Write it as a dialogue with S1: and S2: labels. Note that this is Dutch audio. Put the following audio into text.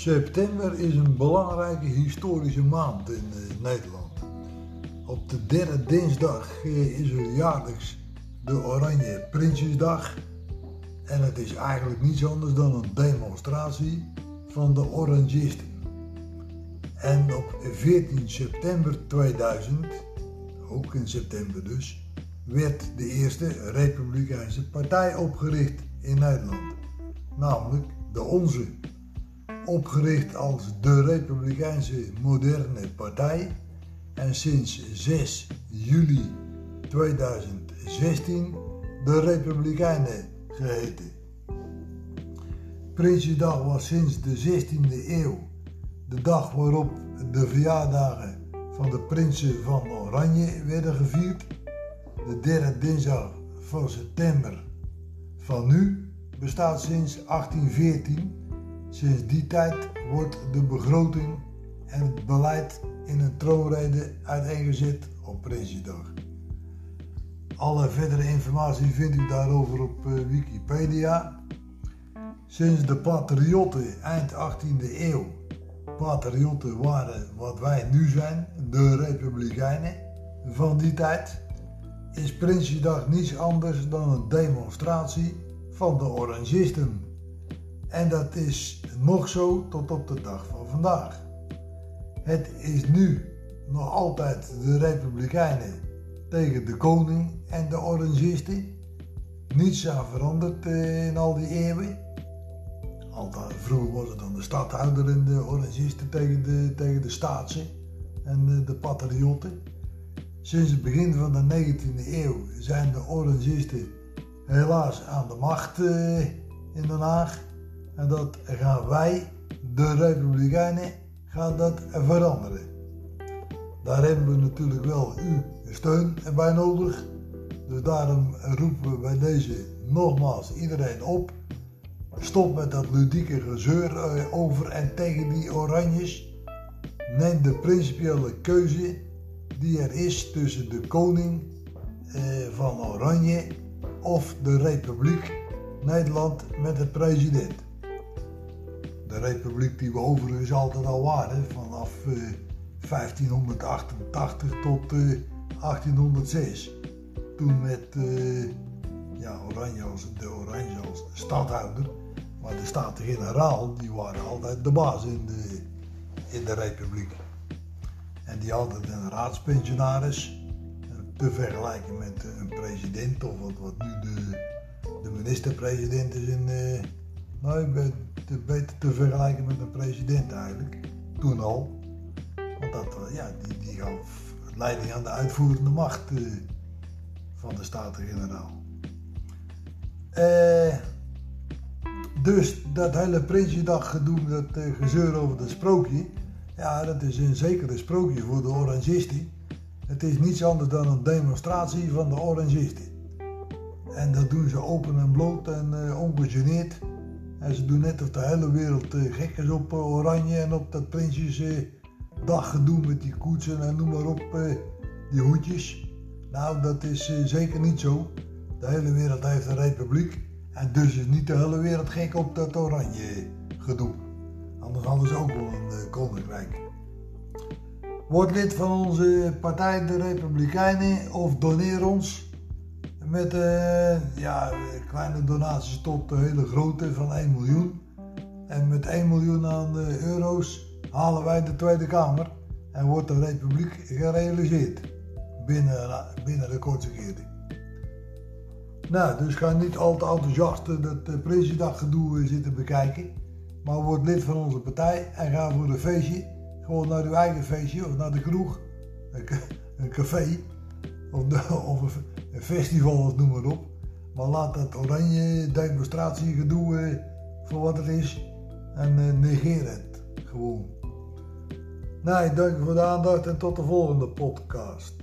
S1: September is een belangrijke historische maand in uh, Nederland. Op de derde dinsdag uh, is er jaarlijks de Oranje Prinsjesdag. En het is eigenlijk niets anders dan een demonstratie van de Orangisten. En op 14 september 2000, ook in september dus, werd de eerste Republikeinse partij opgericht in Nederland. Namelijk de Onze opgericht als de Republikeinse Moderne Partij en sinds 6 juli 2016 de Republikeinen geheten. Prinsjesdag was sinds de 16e eeuw de dag waarop de verjaardagen van de prinsen van Oranje werden gevierd. De derde dinsdag van september van nu bestaat sinds 1814 Sinds die tijd wordt de begroting en het beleid in een troonrede uiteengezet op Prinsjesdag. Alle verdere informatie vindt u daarover op eh, Wikipedia. Sinds de patriotten eind 18e eeuw patriotten waren wat wij nu zijn, de republikeinen van die tijd, is Prinsjesdag niets anders dan een demonstratie van de Orangisten. En dat is nog zo tot op de dag van vandaag. Het is nu nog altijd de Republikeinen tegen de koning en de Orangisten. Niets aan veranderd in al die eeuwen. Altijd, vroeger was het dan de stadhouder en de Orangisten tegen de, tegen de staatsen en de, de patriotten. Sinds het begin van de 19e eeuw zijn de Orangisten helaas aan de macht eh, in Den Haag. En dat gaan wij, de Republikeinen, gaan dat veranderen. Daar hebben we natuurlijk wel uw steun bij nodig. Dus daarom roepen we bij deze nogmaals iedereen op. Stop met dat ludieke gezeur eh, over en tegen die oranjes. Neem de principiële keuze die er is tussen de koning eh, van Oranje of de Republiek Nederland met de president de republiek die we overigens altijd al waren, vanaf 1588 eh, tot 1806. Eh, Toen met uh, ja, Oranje als, de Oranje als stadhouder, maar de Staten-Generaal die waren altijd de baas in de, in de republiek. En die hadden een raadspensionaris, te vergelijken met een president of wat, wat nu de, de minister-president is in, nou, ik ben te, beter te vergelijken met een president eigenlijk. Toen al. Want dat, eh, ja, die, die gaf leiding aan de uitvoerende macht uh, van de Staten-Generaal. Uh, dus dat hele Prinsjesdag gedoe, dat gezeur over dat sprookje. Ja, dat is een zekere sprookje voor de Orangisten. Het is niets anders dan een demonstratie van de Orangisten. En dat doen ze open en bloot en ongegeneerd. En ze doen net of de hele wereld uh, gek is op uh, Oranje en op dat Prinsjesdag gedoe met die koetsen en noem maar op, die hoedjes. Nou, dat is zeker niet zo. De hele wereld heeft een republiek en dus is niet de hele wereld gek op dat Oranje gedoe. Anders hadden ook wel een koninkrijk. Word lid van onze partij, de Republikeinen, of doneer ons met uh, ja, kleine donaties tot de hele grote van 1 miljoen. En met 1 miljoen aan de euro's halen wij de Tweede Kamer en wordt de Republiek gerealiseerd binnen, binnen de kortste Nou, dus ga niet al te enthousiast dat Prinsjesdag gedoe zitten bekijken. Maar word lid van onze partij en ga voor een feestje. Gewoon naar uw eigen feestje of naar de kroeg, een café of, of een festival of noem maar op. Maar laat dat oranje demonstratie gedoe eh, voor wat het is en eh, negeer het gewoon. Nee, dank voor de aandacht en tot de volgende podcast.